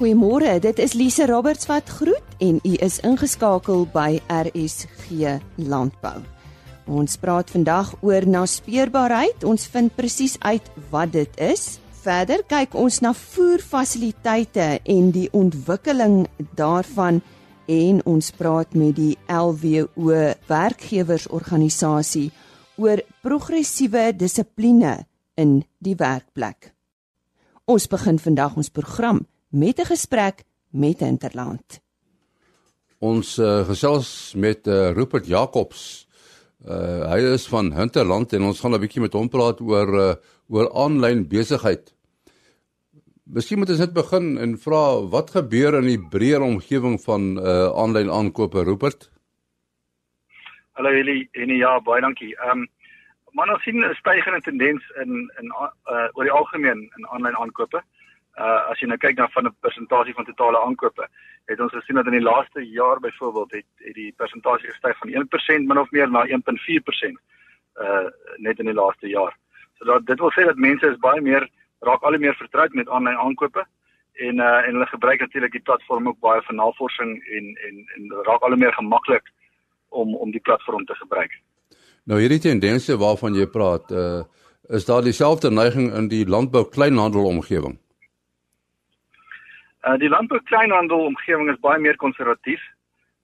Goeiemôre, dit is Lise Roberts wat groet en u is ingeskakel by RSG Landbou. Ons praat vandag oor naspeurbaarheid. Ons vind presies uit wat dit is. Verder kyk ons na voerfasiliteite en die ontwikkeling daarvan en ons praat met die LWO werkgewersorganisasie oor progressiewe dissipline in die werkplek. Ons begin vandag ons program met 'n gesprek met Interland. Ons uh, gesels met uh, Rupert Jacobs. Uh, hy is van Hinterland en ons gaan 'n bietjie met hom praat oor uh, oor aanlyn besigheid. Miskien moet ons net begin en vra wat gebeur in die breër omgewing van uh aanlyn aankope Rupert? Hallo Elie, en ja, baie dankie. Ehm um, man ons sien 'n stygende tendens in in uh oor die algemeen in aanlyn aankope. Uh as jy nou kyk na van 'n persentasie van totale aankope, het ons gesien dat in die laaste jaar byvoorbeeld het het die persentasie gestyg van 1% min of meer na 1.4% uh net in die laaste jaar. So dat dit wil sê dat mense is baie meer raak al hoe meer vertroud met aanlyn aankope en uh en hulle gebruik natuurlik die platform ook baie vir navorsing en en en raak al hoe meer gemaklik om om die platform te gebruik. Nou hierdie tendense waarvan jy praat, uh is daar dieselfde neiging in die landbou kleinhandel omgewing? Uh die landbou kleinhandel omgewing is baie meer konservatief.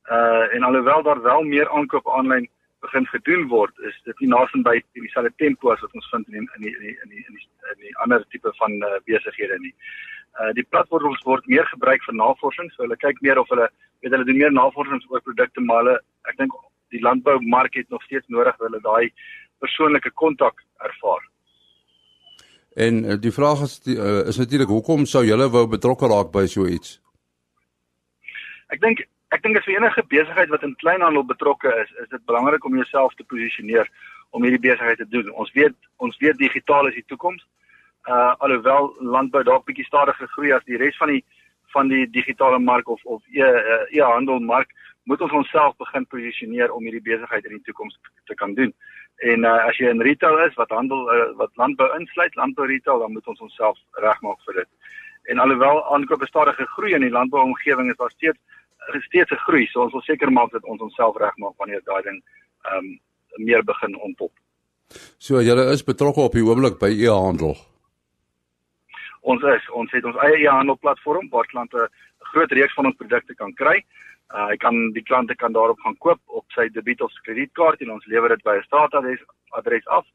Uh en alhoewel daar wel meer aankoop aanlyn begin gedoen word, is dit nie naasien by dieselfde tempo as wat ons vind in die, in die in die in die in die, in die ander tipe van uh, besighede nie. Uh die platforms word meer gebruik vir navorsing, so hulle kyk meer of hulle weet hulle doen meer navorsing oor produkte maar hulle ek dink die landboumark het nog steeds nodig hulle daai persoonlike kontak ervaar. En uh, die vraag is die, uh, is natuurlik hoekom sou julle wou betrokke raak by so iets? Ek dink ek dink as vir enige besigheid wat in kleinhandel betrokke is, is dit belangrik om jouself te posisioneer om hierdie besigheid te doen. Ons weet ons weet digitaal is die toekoms. Uh alhoewel landbou dalk bietjie stadiger groei as die res van die van die digitale mark of of e moet ons onsself begin posisioneer om hierdie besigheid in die toekoms te kan doen. En uh, as jy in retail is wat handel uh, wat landbou insluit, landbou retail, dan moet ons onsself regmaak vir dit. En alhoewel aankope stadige groei in die landbouomgewing is daar steeds steeds 'n groei, so ons wil seker maak dat ons onsself regmaak wanneer daai ding ehm um, meer begin ontpop. So julle is betrokke op die oomblik by e-handel. Ons is, ons het ons eie e-handel platform waar klante 'n groot reeks van ons produkte kan kry. Uh, hy kan die klante kan daarop gaan koop op sy debiet of kredietkaart en ons lewer dit by 'n staatadres adres af.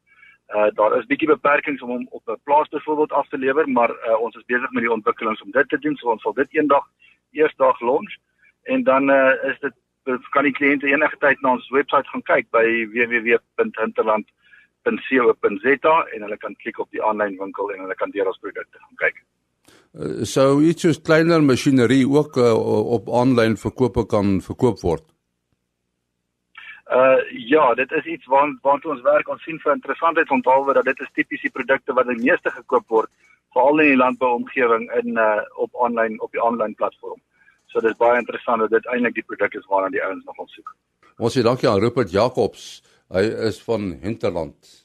Uh, daar is bietjie beperkings om hom op 'n plaas byvoorbeeld af te lewer, maar uh, ons is besig met die ontwikkelings om dit te doen, so ons sal dit eendag eersdag launch en dan uh, is dit kan die kliënte enige tyd na ons webwerf gaan kyk by www.hinterland.co.za en hulle kan klik op die aanlyn winkel en hulle kan deur ons produkte gaan kyk. Eh, sou iets soos kleiner masjinerie ook uh, op aanlyn verkope kan verkoop word? Uh ja, dit is iets waar waar ons werk ons sien vir interessantheid onthaalwe dat dit is tipies die produkte wat die meeste gekoop word veral in die landbouomgewing in uh op aanlyn op die aanlyn platform. So dit is baie interessant dat dit eintlik die produk is waarna die ouens nogal soek. Ons sê dankie aan Rupert Jacobs. Hy is van Hinterland.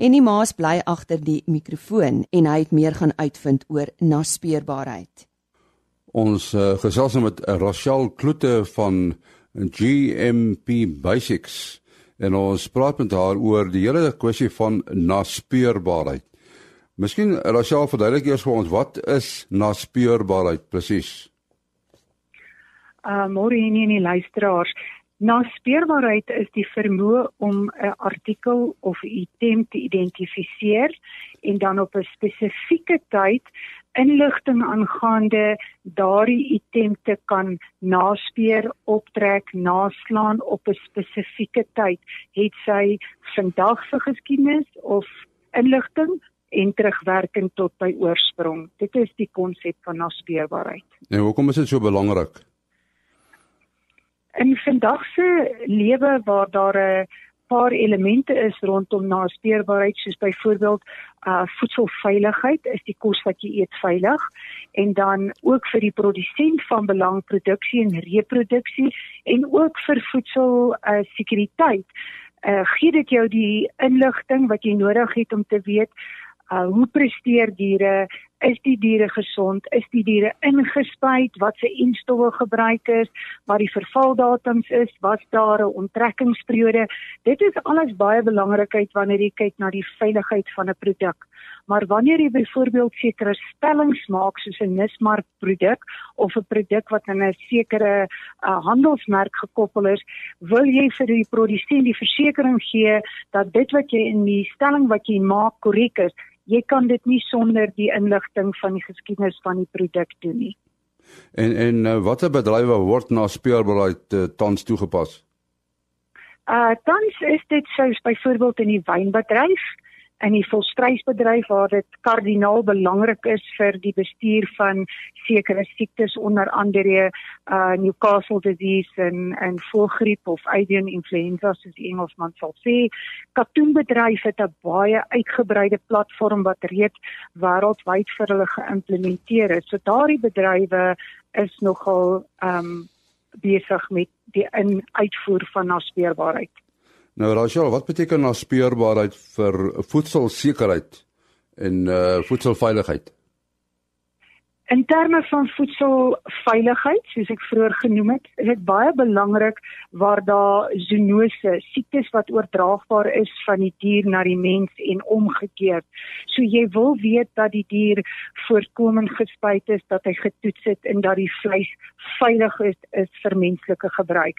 En die maas bly agter die mikrofoon en hy het meer gaan uitvind oor naspeurbaarheid. Ons uh, gesels nou met Rachel Kloete van GMP Basics en ons praat met haar oor die hele kwessie van naspeurbaarheid. Miskien Rachel verduidelik eers vir ons wat is naspeurbaarheid presies? Uh môre hier in die luisteraars. Naspeurbaarheid is die vermoë om 'n artikel of 'n item te identifiseer en dan op 'n spesifieke tyd inligting aangaande daardie item te kan naspeur, optrek, naslaan op 'n spesifieke tyd. Het sy vandag se geskiedenis of inligting en terugwerking tot by oorsprong. Dit is die konsep van naspeurbaarheid. En hoekom is dit so belangrik? In vandag se lewe waar daar 'n paar elemente is rondom naspeurbaarheid soos byvoorbeeld uh voedselveiligheid is die kos wat jy eet veilig en dan ook vir die produsent van belang produksie en reproduksie en ook vir voedsel uh sekuriteit. Uh gee dit jou die inligting wat jy nodig het om te weet Uh hoe presteer diere? Is die diere gesond? Is die diere ingespuit? Wat se instowwe gebruik is? Wat die vervaldatums is? Was daar 'n onttrekkingsperiode? Dit is alles baie belangrikheid wanneer jy kyk na die veiligheid van 'n produk. Maar wanneer jy byvoorbeeld sekere stellings maak soos 'n nismark produk of 'n produk wat aan 'n sekere uh, handelsmerk gekoppel is, wil jy vir die produsent die versekering gee dat dit wat jy in die stelling wat jy maak korrek is. Jy kan dit nie sonder die inligting van die geskiedenis van die produk doen nie. En en uh, watter bedrywe word na speurbaarheid uh, tans toegepas? Uh tans is dit soos byvoorbeeld in die wynbedryf in die volstrysbedryf waar dit kardinaal belangrik is vir die bestuur van sekere siektes onder andere uh Newcastle disease en en voëlgriep of avian influenza soos die Engelsman sal sê. Katoenbedryf het 'n baie uitgebreide platform wat reeds wêreldwyd vir hulle geïmplementeer is. So daardie bedrywe is nogal um besig met die in uitvoer van naspeurbaarheid. Nou Rachel, wat beteken naspeurbaarheid vir voedselsekerheid en uh voedselveiligheid? In terme van voedselveiligheid, soos ek vroeër genoem het, is dit baie belangrik waar daar zoonose, siektes wat oordraagbaar is van die dier na die mens en omgekeerd. So jy wil weet dat die dier voorkomend gespuit is, dat hy getoets het en dat die vleis veilig is, is vir menslike gebruik.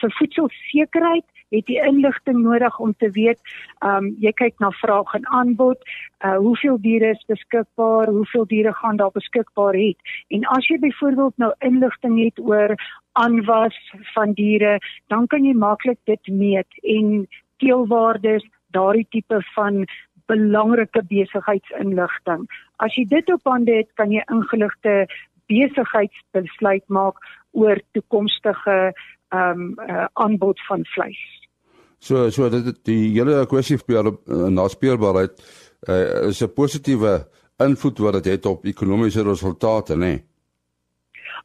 Vir voedselsekerheid het jy inligting nodig om te weet, ehm um, jy kyk na vraag en aanbod, uh hoeveel diere is beskikbaar, hoeveel diere gaan daar beskikbaar het. En as jy byvoorbeeld nou inligting het oor aanwas van diere, dan kan jy maklik dit meet en teelwaardes, daardie tipe van belangrike besigheidsinligting. As jy dit op hande het, kan jy ingeligte besigheidsbesluit maak oor toekomstige um, uh, aanbod van vleis. So so dit die hele kwessie van uh, naspeurbaarheid uh, is 'n positiewe invloed wat dit het op ekonomiese resultate, nê? Nee?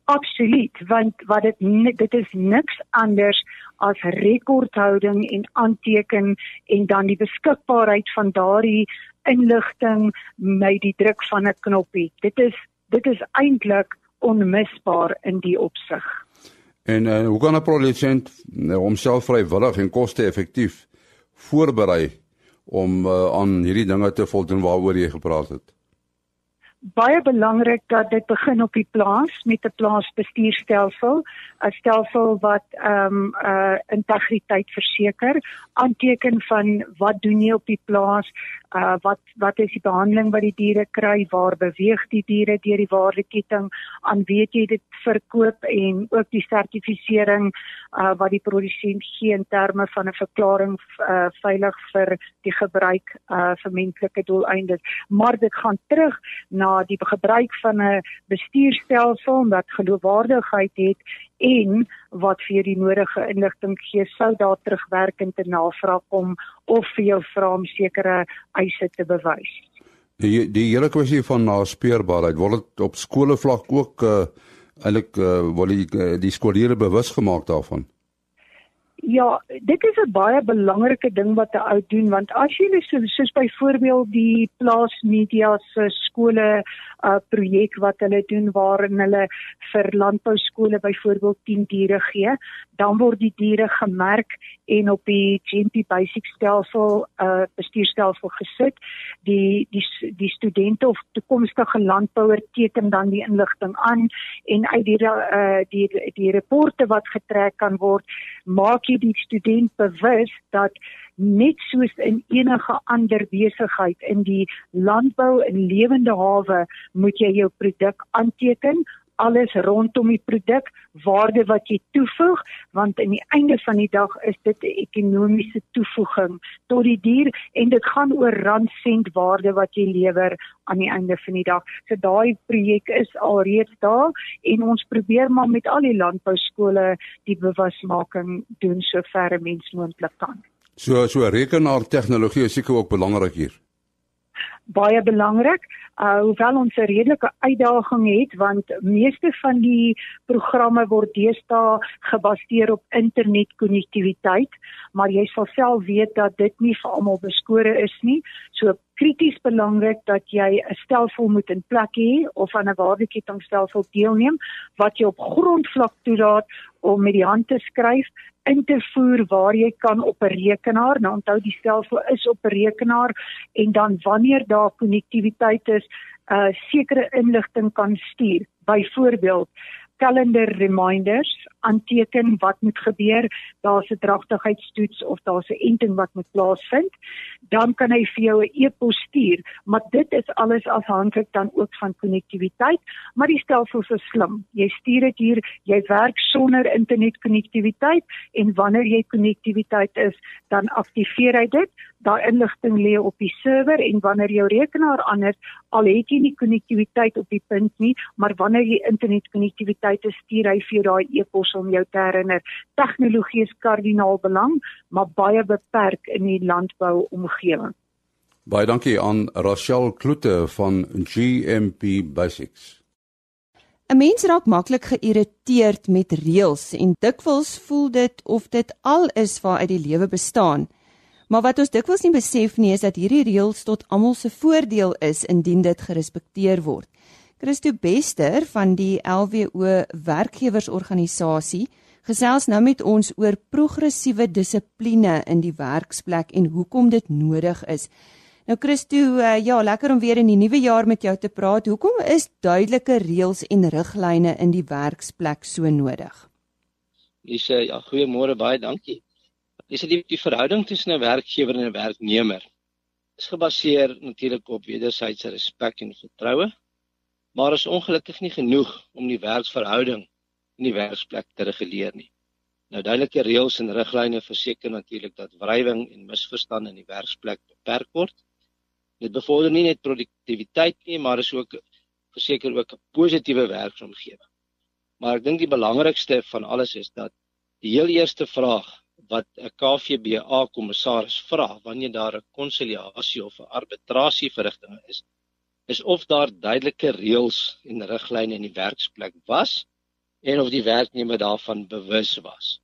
Absoluut, want wat dit dit is niks anders as rekordhouding en aanteken en dan die beskikbaarheid van daardie inligting met die druk van 'n knoppie. Dit is dit is eintlik onmisbaar in die opsig. En uh, hoe kan 'n produsent uh, homself vrywillig en koste-effektief voorberei om uh, aan hierdie dinge te voldoen waaroor jy gepraat het? Baie belangrik dat dit begin op die plaas met 'n plaasbestuurstelsel, 'n stelsel wat ehm um, uh integriteit verseker, aanteken van wat doen jy op die plaas, uh wat wat is die behandeling wat die diere kry waar beweeg die diere deur die waardeketting aan weet jy dit verkoop en ook die sertifisering uh wat die produsent gee in terme van 'n verklaring uh veilig vir die gebruik uh vir menslike doeleindes. Maar dit gaan terug na die gebruik van 'n bestuurstelsel wat geloofwaardigheid het en wat vir die nodige inligting gee sou daar terugwerkend te navraag kom of vir jou vra om sekere eise te bewys. Die die hele kwessie van naspeurbaarheid word dit op skole vlak ook uh, eintlik uh, word die, uh, die skoolleerders bewus gemaak daarvan. Ja, dit is 'n baie belangrike ding wat 'n ou doen want as jy net so soos byvoorbeeld die plaas media se skole uh projek wat hulle doen waarin hulle vir landbou skole byvoorbeeld 10 diere gee, dan word die diere gemerk en op die GMP basic stelsel uh bestuurstelsel gesit. Die die die studente of toekomstige landbouer teken dan die inligting aan en uit die uh die die rapporte wat getrek kan word, maak jy die student bewus dat net soos in enige ander besigheid in die landbou en lewende hawe moet jy jou produk aanteken alles rondom die produk waarde wat jy toevoeg want aan die einde van die dag is dit 'n ekonomiese toevoeging tot die dier en dit gaan oor rand sent waarde wat jy lewer aan die einde van die dag. So daai projek is alreeds daar en ons probeer maar met al die landbou skole die bewusmaking doen sover 'n mens moontlik kan. So so rekenaar tegnologie is seker ook belangrik hier. Baie belangrik. Uh hoewel ons 'n redelike uitdaging het want meeste van die programme word deesdae gebaseer op internetkonnektiwiteit, maar jy sal self weet dat dit nie vir almal beskore is nie. So krities belangrik dat jy 'n stelsel moet in plek hê of aan 'n waardekettingstelsel deelneem wat jy op grondvlak toelaat om met die hand te skryf in te voer waar jy kan op 'n rekenaar. Nou onthou die stelsel is op 'n rekenaar en dan wanneer daar konnektiwiteit is, uh sekere inligting kan stuur. Byvoorbeeld calendar reminders aanteken wat moet gebeur, daar's 'n dragtigheidstoets of daar's 'n enting wat moet plaasvind, dan kan hy vir jou 'n e-pos stuur, maar dit is alles afhanklik dan ook van konnektiwiteit, maar die stelsel is slim. Jy stuur dit hier, jy werk sonder internetkonnektiwiteit en wanneer jy konnektiwiteit is, dan aktiveer hy dit. Daai inligting lê op die server en wanneer jou rekenaar anders al het jy nie konnektiwiteit op die punt nie, maar wanneer jy internetkonnektiwiteit het, stuur hy vir daai e-pos om jou te herinner. Tegnologie is kardinaal belang, maar baie beperk in die landbou omgewing. Baie dankie aan Rachel Kloete van GMP Basics. 'n Mens raak maklik geïrriteerd met reëls en dikwels voel dit of dit al is waaruit die lewe bestaan. Maar wat ons dikwels nie besef nie is dat hierdie reëls tot almal se voordeel is indien dit gerespekteer word. Christo Bester van die LWO werkgewersorganisasie gesels nou met ons oor progressiewe dissipline in die werksplek en hoekom dit nodig is. Nou Christo, uh, ja, lekker om weer in die nuwe jaar met jou te praat. Hoekom is duidelike reëls en riglyne in die werksplek so nodig? Dis ja, goeiemôre, baie dankie is dit die, die verhouding tussen 'n werkgewer en 'n werknemer is gebaseer natuurlik op wederwysige respek en vertroue, maar is ongelukkig nie genoeg om die werksverhouding in die werksplek te reguleer nie. Nou duidelike reëls en riglyne verseker natuurlik dat wrywing en misverstande in die werksplek beperk word. Dit bevorder nie net produktiwiteit nie, maar is ook verseker ook 'n positiewe werksomgewing. Maar ek dink die belangrikste van alles is dat die heel eerste vraag wat 'n KVBA kommissaris vra wanneer daar 'n konsiliasie of 'n arbitrasieverrigting is, is of daar duidelike reëls en riglyne in die werksplek was en of die werknemer daarvan bewus was.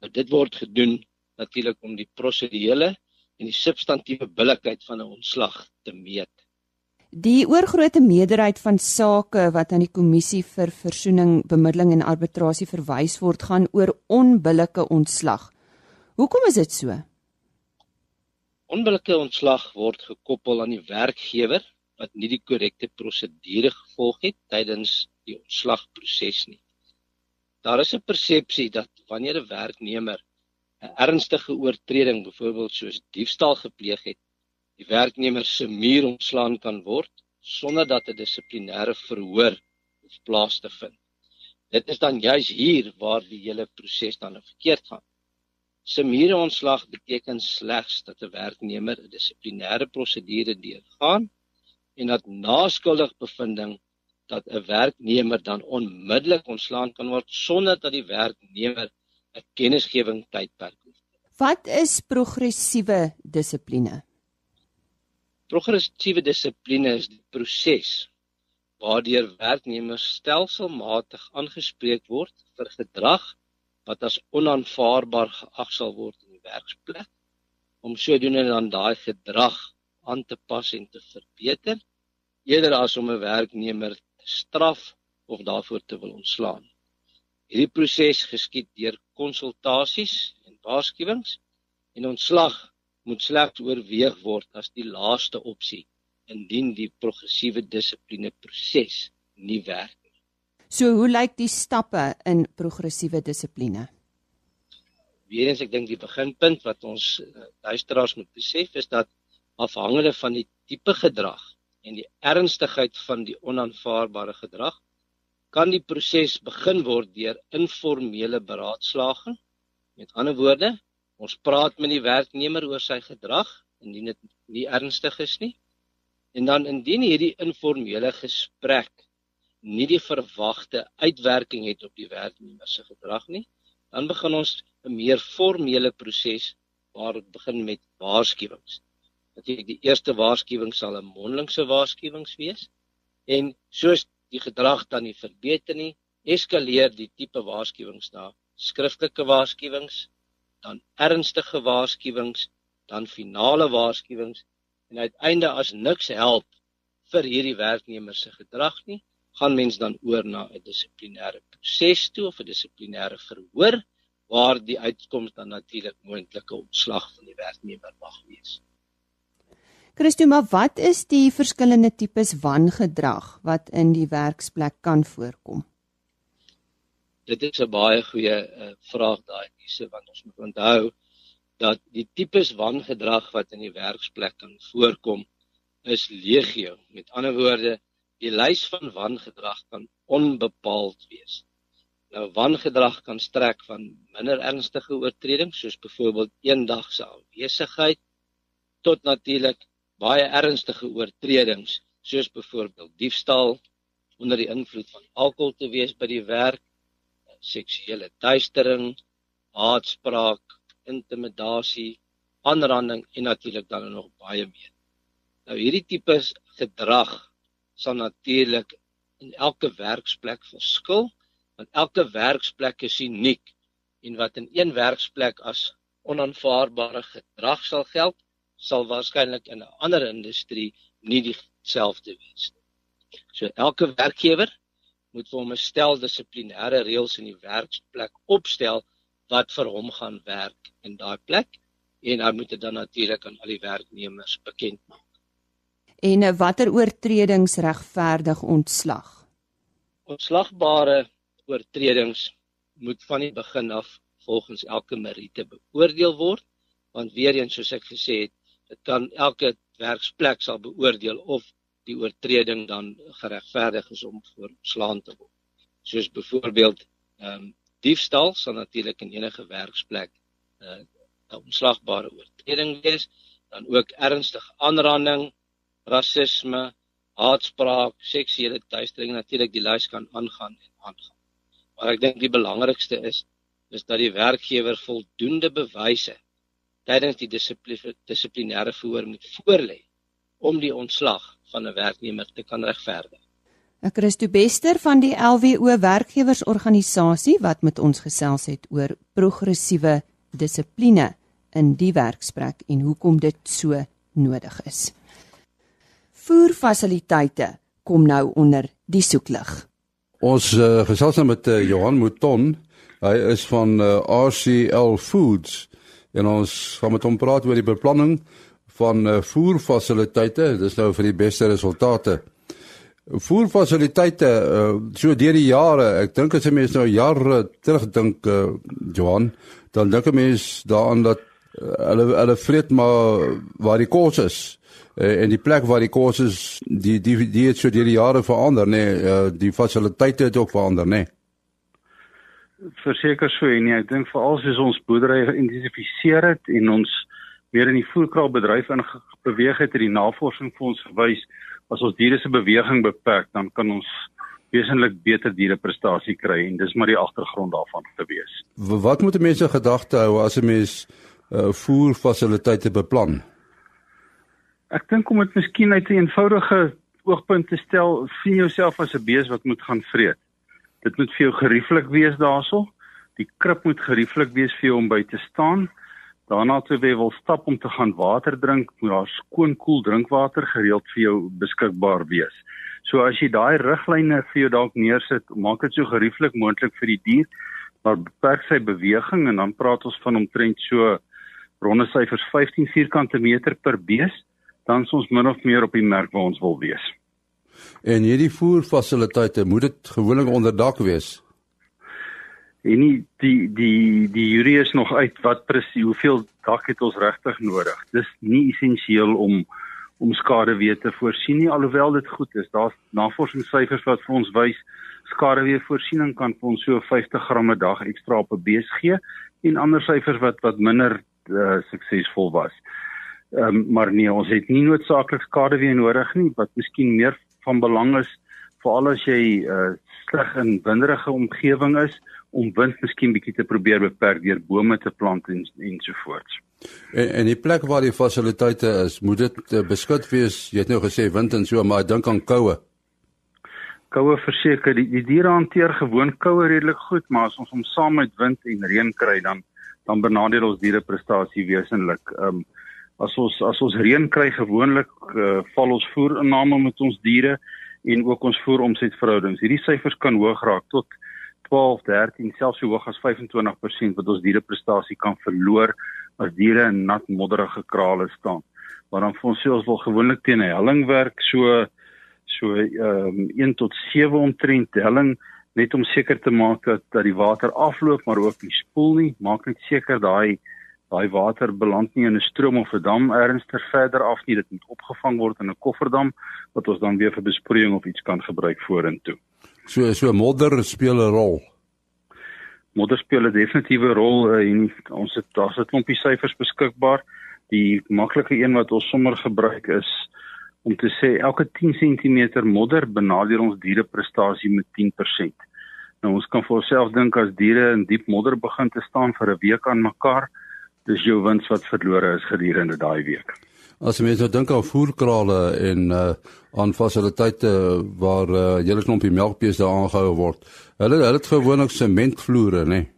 Nou dit word gedoen natuurlik om die prosedurele en die substantiële billikheid van 'n ontslag te meet. Die oorgrootste meerderheid van sake wat aan die kommissie vir versoening, bemiddeling en arbitrasie verwys word, gaan oor onbillike ontslag. Hoekom is dit so? Onbillike ontslag word gekoppel aan die werkgewer wat nie die korrekte prosedure gevolg het tydens die ontslagproses nie. Daar is 'n persepsie dat wanneer 'n werknemer 'n ernstige oortreding, byvoorbeeld soos diefstal gepleeg het, die werknemer se muur ontslaan kan word sonder dat 'n dissiplinêre verhoor hoef plaas te vind. Dit is dan juis hier waar die hele proses dan verkeerd gaan. Semiere ontslag beteken slegs dat 'n werknemer 'n dissiplinêre prosedure deurgaan en dat na skuldig bevinding dat 'n werknemer dan onmiddellik ontslaan kan word sonder dat die werknemer 'n kennisgewing tydperk het. Wat is progressiewe dissipline? Progressiewe dissipline is die proses waardeur werknemers stelselmatig aangespreek word vir gedrag wat as onaanvaarbaar geag sal word in die werksplek om sodoende dan daai gedrag aan te pas en te verbeter eerder as om 'n werknemer te straf of daarvoor te wil ontslaan. Hierdie proses geskied deur konsultasies en waarskuwings en ontslag moet slegs oorweeg word as die laaste opsie indien die progressiewe dissipline proses nie werk So hoe lyk die stappe in progressiewe dissipline? Weerens ek dink die beginpunt wat ons uh, luisteraars moet besef is dat afhangende van die tipe gedrag en die ernstigheid van die onaanvaarbare gedrag kan die proses begin word deur informele beraadslaging. Met ander woorde, ons praat met die werknemer oor sy gedrag indien dit nie ernstig is nie. En dan indien hierdie informele gesprek nie die verwagte uitwerking het op die werknemer se gedrag nie, dan begin ons 'n meer formele proses waar dit begin met waarskuwings. Natuurlik die eerste waarskuwing sal 'n mondelingse waarskuwings wees en soos die gedrag dan nie verbeter nie, eskaleer die tipe waarskuwings na skriftelike waarskuwings, dan ernstige waarskuwings, dan finale waarskuwings en uiteindelik as niks help vir hierdie werknemer se gedrag nie, gaan mens dan oor na 'n dissiplinêre proses toe of 'n dissiplinêre verhoor waar die uitkoms dan natuurlik moontlike ontslag van die werknemer mag wees. Christo, maar wat is die verskillende tipes wangedrag wat in die werksplek kan voorkom? Dit is 'n baie goeie uh, vraag daai hierse want ons moet onthou dat die tipes wangedrag wat in die werksplek kan voorkom is legio. Met ander woorde, die lys van wangedrag kan onbepaald wees. Nou wangedrag kan strek van minder ernstige oortredings soos byvoorbeeld eendagse afwesigheid tot natuurlik baie ernstige oortredings soos byvoorbeeld diefstal onder die invloed van alkohol te wees by die werk, seksuele teistering, haatspraak, intimidasie, aanranding en natuurlik dan nog baie meer. Nou hierdie tipe gedrag sal natuurlik in elke werksplek verskil, want elke werksplek is uniek en wat in een werksplek as onaanvaarbare gedrag sal geld, sal waarskynlik in 'n ander industrie nie dieselfde wees nie. So elke werkgewer moet vir hom 'n stel dissiplinêre reëls in die werksplek opstel wat vir hom gaan werk in daai plek en hy moet dit dan natuurlik aan al die werknemers bekend maak en watter oortredings regverdig ontslag? Ontslagbare oortredings moet van die begin af volgens elke meriete beoordeel word, want weer eens soos ek gesê het, dit kan elke werksplek sal beoordeel of die oortreding dan geregverdig is om voorslaan te word. Soos byvoorbeeld ehm um, diefstal sal natuurlik in enige werksplek eh, 'n uh, ontslagbare oortreding wees, dan ook ernstige aanranding, rasisme, haatspraak, seksuele teistering natuurlik die lys kan aangaan en aangaan. Maar ek dink die belangrikste is is dat die werkgewer voldoende bewyse tydens die dissiplinêre verhoor moet voorlê om die ontslag van 'n werknemer te kan regverdig. Ek Christo Bester van die LWO werkgewersorganisasie wat met ons gesels het oor progressiewe dissipline in die werksplek en hoekom dit so nodig is voerfasiliteite kom nou onder die soeklig. Ons uh, gesels nou met uh, Johan Mouton. Hy is van uh, eh, RCL Foods en ons gaan met hom praat oor die beplanning van uh, voerfasiliteite. Dis nou vir die beste resultate. Voerfasiliteite uh, so deur die jare, ek dink as jy mens nou jare terugdink uh, Johan, dan dink 'n mens daaraan dat uh, hulle hulle vreet maar waar die kos is uh, en die plek waar die kos is die die die het so deur die jare verander nê nee, uh, die fasiliteite het ook verander nê nee. Verseker so en nee, ek dink veral as ons boerdery geïdentifiseer het en ons meer in die voerkraalbedryf in beweeg het het die navorsing vir ons gewys as ons diere se beweging beperk dan kan ons wesentlik beter diereprestasie kry en dis maar die agtergrond daarvan te wees. Wat moet mense gedagte hou as 'n mens uh, voerfasiliteite beplan? Ek dink om dit miskien uit 'n eenvoudige oogpunt te stel, sien jouself as 'n bees wat moet gaan vreet. Dit moet vir jou gerieflik wees daarso. Die krib moet gerieflik wees vir jou om by te staan. Daarna toe jy wil stap om te gaan water drink, moet daar skoon koel drinkwater gereeld vir jou beskikbaar wees. So as jy daai riglyne vir jou dalk neersit, maak dit so gerieflik moontlik vir die dier, maar beperk sy beweging en dan praat ons van omtrent so ronde syfers 15 vierkante meter per bees dan is ons min of meer op die merk waar ons wil wees. En hierdie voerfasiliteite moet dit gewoonlik onder dak wees. En nie die die die jury is nog uit wat presies hoeveel dak het ons regtig nodig. Dis nie essensieel om om skadeweë te voorsien nie alhoewel dit goed is. Daar's navorsingssyfers wat vir ons wys skadeweë voorsiening kan vir ons so 50 gram 'n dag ekstra op 'n bees gee en ander syfers wat wat minder uh, suksesvol was. Ehm um, maar nee, ons het nie noodsaaklik skaduwee nodig nie wat miskien meer van belang is veral as jy uh, sleg in winderige omgewing is om wind miskien bietjie te probeer beperk deur bome te plant en ensovoorts. En en die plek waar die fasiliteite is, moet dit uh, beskik wees. Jy het nou gesê wind en so, maar ek dink aan koue. Koue verseker, die, die diere hanteer gewoon koue redelik goed, maar as ons hom saam met wind en reën kry dan dan benadeel ons diere prestasie wesentlik. Ehm um, As ons as ons reën kry gewoonlik uh, val ons voerinname met ons diere en ook ons voeromsetverhoudings. Hierdie syfers kan hoog raak tot 12, 13, selfs so hoog as 25% wat ons diereprestasie kan verloor as diere in nat modderige krale staan. Maar dan vir ons sê ons wil gewoonlik teen 'n helling werk so so ehm um, 1 tot 7 omtrent helling net om seker te maak dat dat die water afloop maar ook nie spoel nie. Maak net seker daai daai water beland nie in 'n stroom of 'n dam ernstig verder af nie. Dit moet opgevang word in 'n kofferdam wat ons dan weer vir besproeiing of iets kan gebruik vorentoe. So so modder speel 'n rol. Modder speel 'n definitiewe rol uh, en ons het daar's 'n klompie syfers beskikbaar. Die maklike een wat ons sommer gebruik is om te sê elke 10 cm modder benadeer ons diereprestasie met 10%. Nou ons kan vir onsself dink as diere in diep modder begin te staan vir 'n week aan mekaar, dis jou wins wat verlore is gedurende daai week. As jy mens nou dink aan voerkrale en uh aan fasiliteite waar uh hele klompie melkbeeste aangehou word. Hulle hulle het gewoonlik sementvloere, nê? Nee?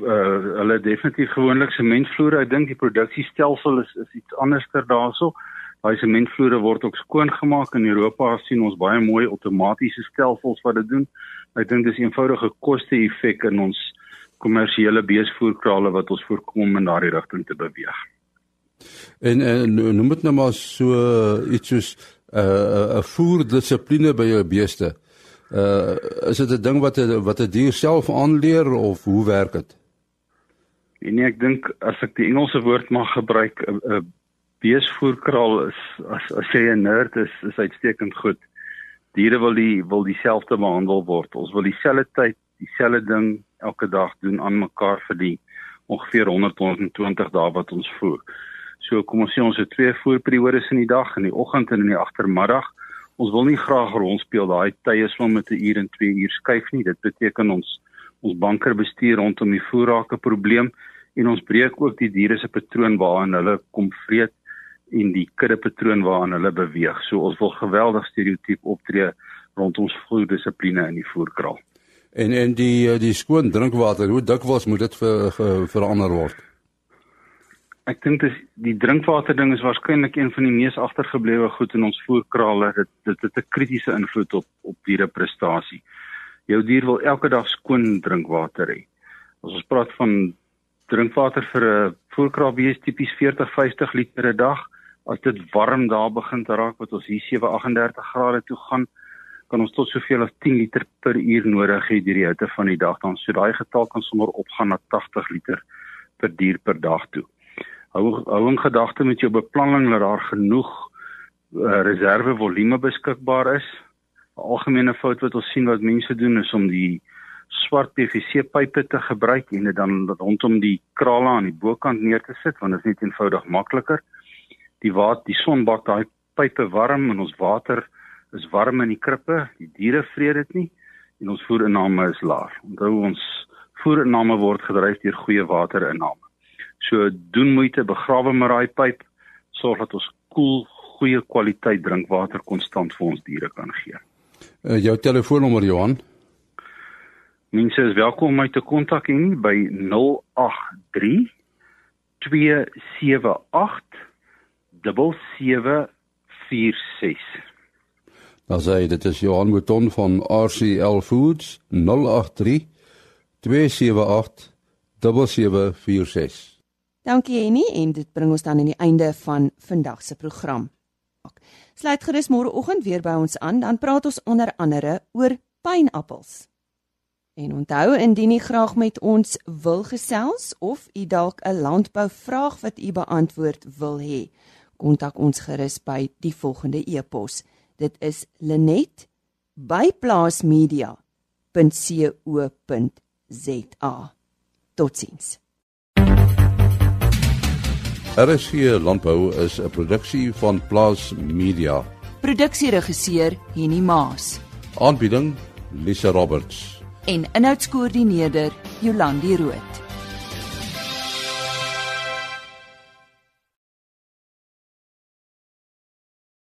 Uh hulle definitief gewoonlik sementvloere. Ek dink die produksiestelsel is is iets anderster daarso. Daai sementvloere word ook skoon gemaak in Europa. sien ons baie mooi outomatiese stelsels wat dit doen. Ek dink dis eenvoudige koste-effek in ons kommersiële beesvoerkrale wat ons voorkom in daardie rigting te beweeg. En en noem dit nou maar so iets soos 'n uh, 'n voerdissipline by jou beeste. Uh is dit 'n ding wat a, wat 'n dier self aanleer of hoe werk dit? Nee, ek dink as ek die Engelse woord mag gebruik, 'n beesvoerkraal is as as jy 'n nerd is, is uitstekend goed. Diere wil die wil dieselfde behandel word. Ons wil dieselfde tyd, dieselfde ding elke dag doen aan mekaar vir die ongeveer 120 dae wat ons voer. So kom ons sê ons het twee voerperiodes in die dag, in die oggend en in die agtermiddag. Ons wil nie graag rondspeel daai tye swem met 'n uur en 2 uur skuif nie. Dit beteken ons ons banker bestuur rondom die voerrake probleem en ons breek ook die diere se patroon waarin hulle kom vreet en die kudde patroon waarin hulle beweeg. So ons wil geweldig stereotiep optree rondom ons voerdissipline in die voerkraal. En en die eh, die skoon drinkwater, hoe dikwels moet dit ver, ver, verander word? Ek dink dis die drinkwater ding is waarskynlik een van die mees agtergeblewe goed in ons voerkrale. Dit dit het 'n kritiese invloed op op diereprestasie. Jou dier wil elke dag skoon drinkwater hê. As ons praat van drinkwater vir 'n voerkraal wie is tipies 40-50 liter 'n dag. As dit warm daar begin te raak wat ons hier 7-38 grade toe gaan, kan ons tot soveel as 10 liter per uur nodig hê deur die hitte van die dag. Dan so daai getal kan sommer opgaan na 80 liter per dier per dag toe hou hou in gedagte met jou beplanning dat daar genoeg uh, reserve volume beskikbaar is. 'n Algemene fout wat ons sien wat mense doen is om die swart PVC pipe te gebruik en dit dan rondom die krale aan die bokant neer te sit want dit is net eenvoudig makliker. Die water, die son bak daai pipe warm en ons water is warm in die krippe. Die diere vreet dit nie en ons voerinname is laag. Onthou ons voerinname word gedryf deur goeie waterinname. So doen moeite begrawe maar daai pyp sorg dat ons koel goeie kwaliteit drinkwater konstant vir ons diere kan gee. Uh, jou telefoonnommer Johan. Mense is welkom om my te kontak in by 083 278 7746. Dan sê dit is Johan Mouton van RCL Foods 083 278 7746. Dankie Henny en dit bring ons dan aan die einde van vandag se program. Sluit gerus môreoggend weer by ons aan, dan praat ons onder andere oor pynappels. En onthou indien u graag met ons wil gesels of u dalk 'n landbouvraag wat u beantwoord wil hê, kontak ons gerus by die volgende e-pos. Dit is linet@plaasmedia.co.za. Totsiens. RSG Landbou is 'n produksie van Plaas Media. Produksieregisseur Henny Maas. Aanbieding Lisa Roberts. En inhoudskoördineerder Jolandi Root.